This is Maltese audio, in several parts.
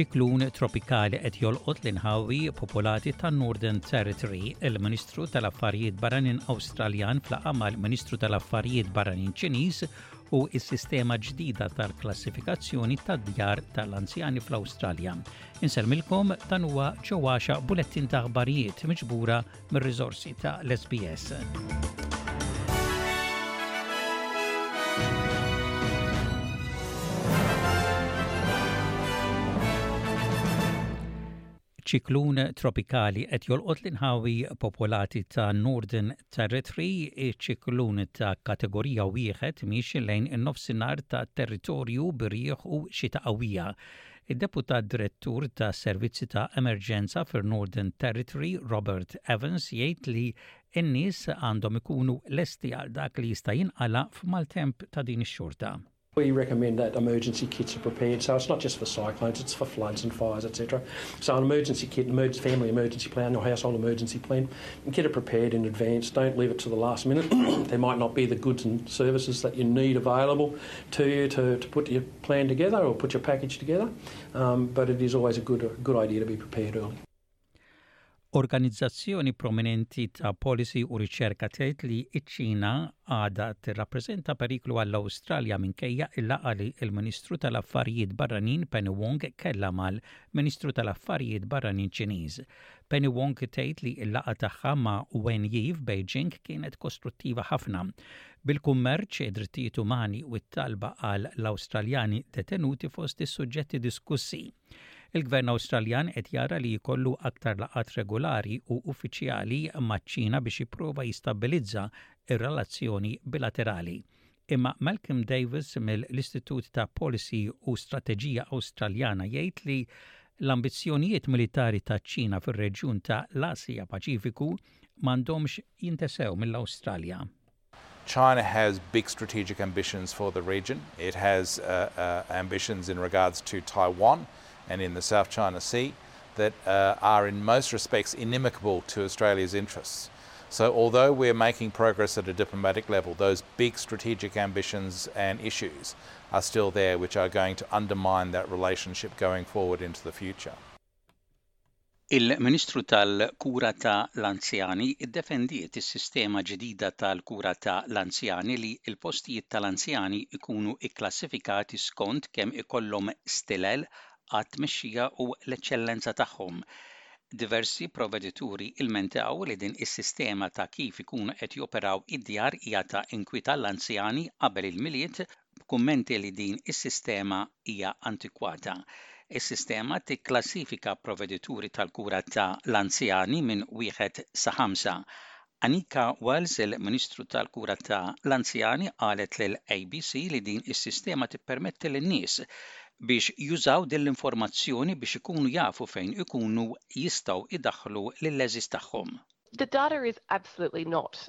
ċiklun tropikali qed jolqot l-inħawi popolati tan-Northern Territory. Il-Ministru tal-Affarijiet Barranin Awstraljan flaqa mal-Ministru tal-Affarijiet Barranin Ċiniż u s-sistema ġdida tal-klassifikazzjoni tad-djar tal-anzjani fl-Awstralja. Insellmilkom dan huwa ġewwaxa bulettin ta' aħbarijiet miġbura mir-riżorsi ta' l-SBS. Ċiklun tropikali qed jolqot l-inħawi popolati ta' Northern Territory, iċ-ċiklun ta' kategorija wieħed miexi lejn in-nofsinhar tat-territorju b'riħ u xita qawwija. Id-Deputat Direttur tas-Servizzi ta' Emerġenza fir-Northern Territory, Robert Evans, jgħid li n-nies għandhom ikunu lesti għal dak li jista' jinqala' f'maltemp ta' din ix-xorta. We recommend that emergency kits are prepared, so it's not just for cyclones, it's for floods and fires, etc. So an emergency kit, emergency family emergency plan or household emergency plan, get it prepared in advance. Don't leave it to the last minute. there might not be the goods and services that you need available to you to, to put your plan together or put your package together, um, but it is always a good, a good idea to be prepared early. Organizzazzjoni prominenti ta' policy u riċerka tgħid li ċ-Ċina għadha tirrappreżenta periklu għall-Awstralja minkejja l-laqgħa li l-Ministru tal-Affarijiet Barranin Penny Wong kellha mal-Ministru tal-Affarijiet Barranin Ċiniż. Penny Wong tgħid li l-laqgħa tagħha ma' Wen Yi f'Beijing kienet kostruttiva ħafna, bil-kummerċ, id-drittijiet umani u t-talba għal l-Awstraljani detenuti fost is-suġġetti diskussi. Il-Gvern Awstraljan qed jara li jkollu aktar laqgħat regulari u uffiċjali maċ-Ċina biex jipprova jistabbilizza r-relazzjoni bilaterali. Imma Malcolm Davis mill-Istitut ta' Policy u Strateġija Awstraljana jgħid li l-ambizzjonijiet militari taċ-Ċina fir-reġjun ta' l-Asja-Paċifiku m'għandhomx jintesew mill-Awstralja. China has big strategic ambitions for the region. It has uh, uh, ambitions in regards to Taiwan. and in the South China Sea that uh, are in most respects inimical to Australia's interests. So, although we're making progress at a diplomatic level, those big strategic ambitions and issues are still there, which are going to undermine that relationship going forward into the future. Il-Ministru tal-Kura ta' l-Anzjani ddefendiet is-sistema ġdida tal-kura ta' l-anzjani li l-postijiet ta' l-anzjani jkunu kklassifikati skont kemm ikollhom stilel għat-tmexxija u l-eċċellenza tagħhom. Diversi provedituri ilmentaw li din is-sistema ta' kif ikunu qed joperaw id-djar hija ta' inkwieta għall-anzjani qabel il-Milied b'kummenti li din is-sistema hija antikwata. Is-sistema tikklassifika provvedituri tal-kura ta' l-anzjani minn wieħed sa ħamsa. Anika Wells, il-Ministru tal-Kura ta' l-Anzjani qalet lill-ABC li din is-sistema tippermetti lin-nies biex jużaw din l-informazzjoni biex ikunu jafu fejn ikunu jistgħu jdaħħlu lill-għeżież tagħhom. The data is absolutely not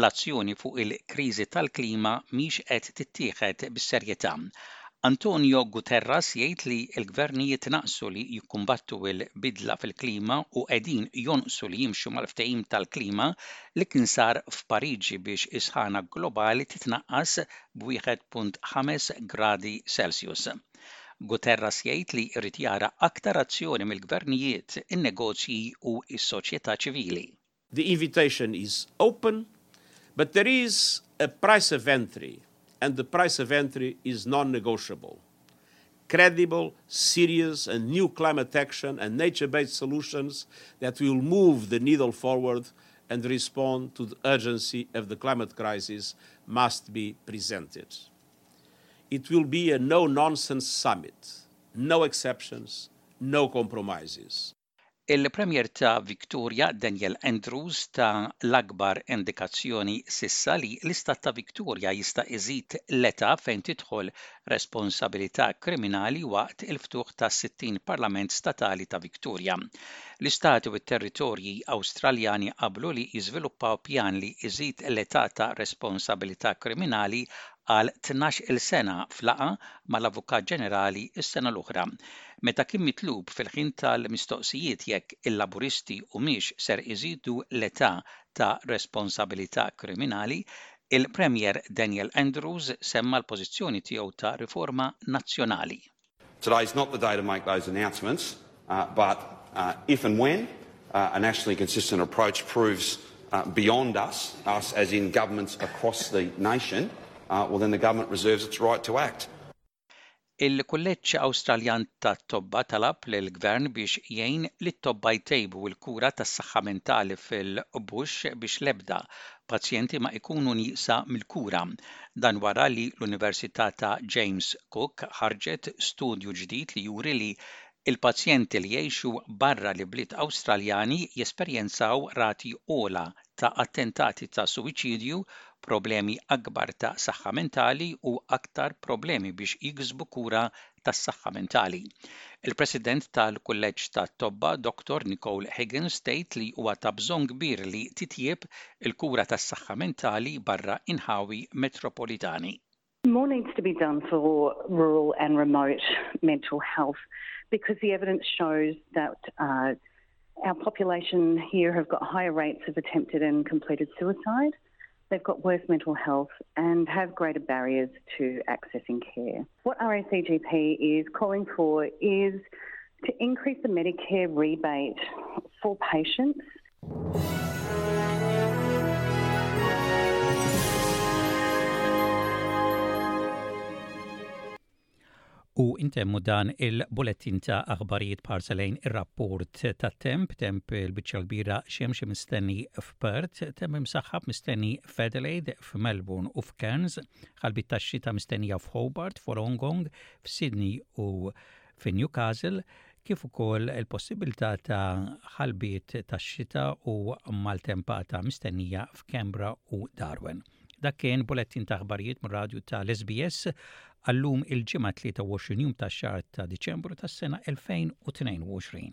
l-azzjoni fuq il-kriżi tal-klima mhix qed tittieħed bis-serjetà. António Guterres jgħid li l-gvernijiet naqsu li jikkumbattu l-bidla fil-klima u qegħdin jonqsu li jimxu mal-ftehim tal-klima li kien sar f'Pariġi biex is-sħana globali titnaqqas b'1.5 gradi Celsius. Guterres jgħid li jrid jara aktar azzjoni mill-gvernijiet, in-negozji u s-soċjetà ċivili. The invitation is open, but there is a price of entry, and the price of entry is non-negotiable. credible, serious, and new climate action and nature based solutions that will move the needle forward and respond to the urgency of the climate crisis must be presented it will be a no nonsense summit, no exceptions, no compromises. Il-Premier ta' Victoria, Daniel Andrews, ta l-akbar indikazzjoni s'issa li l-Istat ta' Victoria jista' iżid l-età fejn tidħol responsabilità kriminali waqt il-ftuħ tas-60 Parlament Statali ta' Victoria. L-Istati u t-Territorji Awstraljani qablu li jiżviluppaw pjan li iżid l-età ta' responsabilità kriminali għal tnax-il sena f'laqgħa mal-Avukat Ġenerali s-sena l-oħra. Meta kien mitlub fil-ħin tal-mistoqsijiet jekk il-Laburisti humiex ser iżidu l-età ta' responsabilità kriminali, il-Premier Daniel Andrews semma l-pożizzjoni tiegħu ta' riforma nazzjonali. Today is not the day to make those announcements, but if and when a nationally consistent approach proves beyond us, us as in governments across the nation, well then the government reserves its right to act. Il-Kulleġġ Awstraljan tat-Tobba talab lill-Gvern biex jgħin lit-tobba jtejbu l-kura tas-saħħa mentali fil-Qbux biex l-ebda pazjenti ma ikunu nieqsa mill-kura. Dan wara li l-Università ta' James Cook ħarġet studju ġdid li juri li l-pazjenti li jgħixu barra l-ibliet Awstraljani jesperjenzaw rati ogħla ta' attentati ta' suwiċidju, problemi akbar ta' saħħa mentali u aktar problemi biex jiksbu kura tas-saħħa mentali. Il-President tal-Kulleġġ tat-Tobba, Dottor Nicole Higgins tgħid li huwa ta' bżonn kbir li titjieb il-kura tas-saħħa mentali barra inħawi metropolitani. More needs to be done for rural and remote mental health because the evidence shows that uh, our population here have got higher rates of attempted and completed suicide. They've got worse mental health and have greater barriers to accessing care. What RACGP is calling for is to increase the Medicare rebate for patients. u intemmu dan il-bulettin ta' aħbarijiet parselejn ir-rapport ta' temp, temp il-bicċa kbira xemx mistenni f'Perth, temp imsaħħab mistenni f'Adelaide, f'Melbourne u f'Cairns, ħalbit ta' xita mistennija f'Hobart, f'Wolongong, f'Sydney u fi Newcastle, kif ukoll il-possibilità ta' ħalbiet tax-xita u maltempata mistennija f'Canberra u Darwen. Dak kien bulettin ta' aħbarijiet mir-radju tal-SBS għallum il-ġimgħa 23 jum tax-xahar ta' Diċembru tas-sena 2022.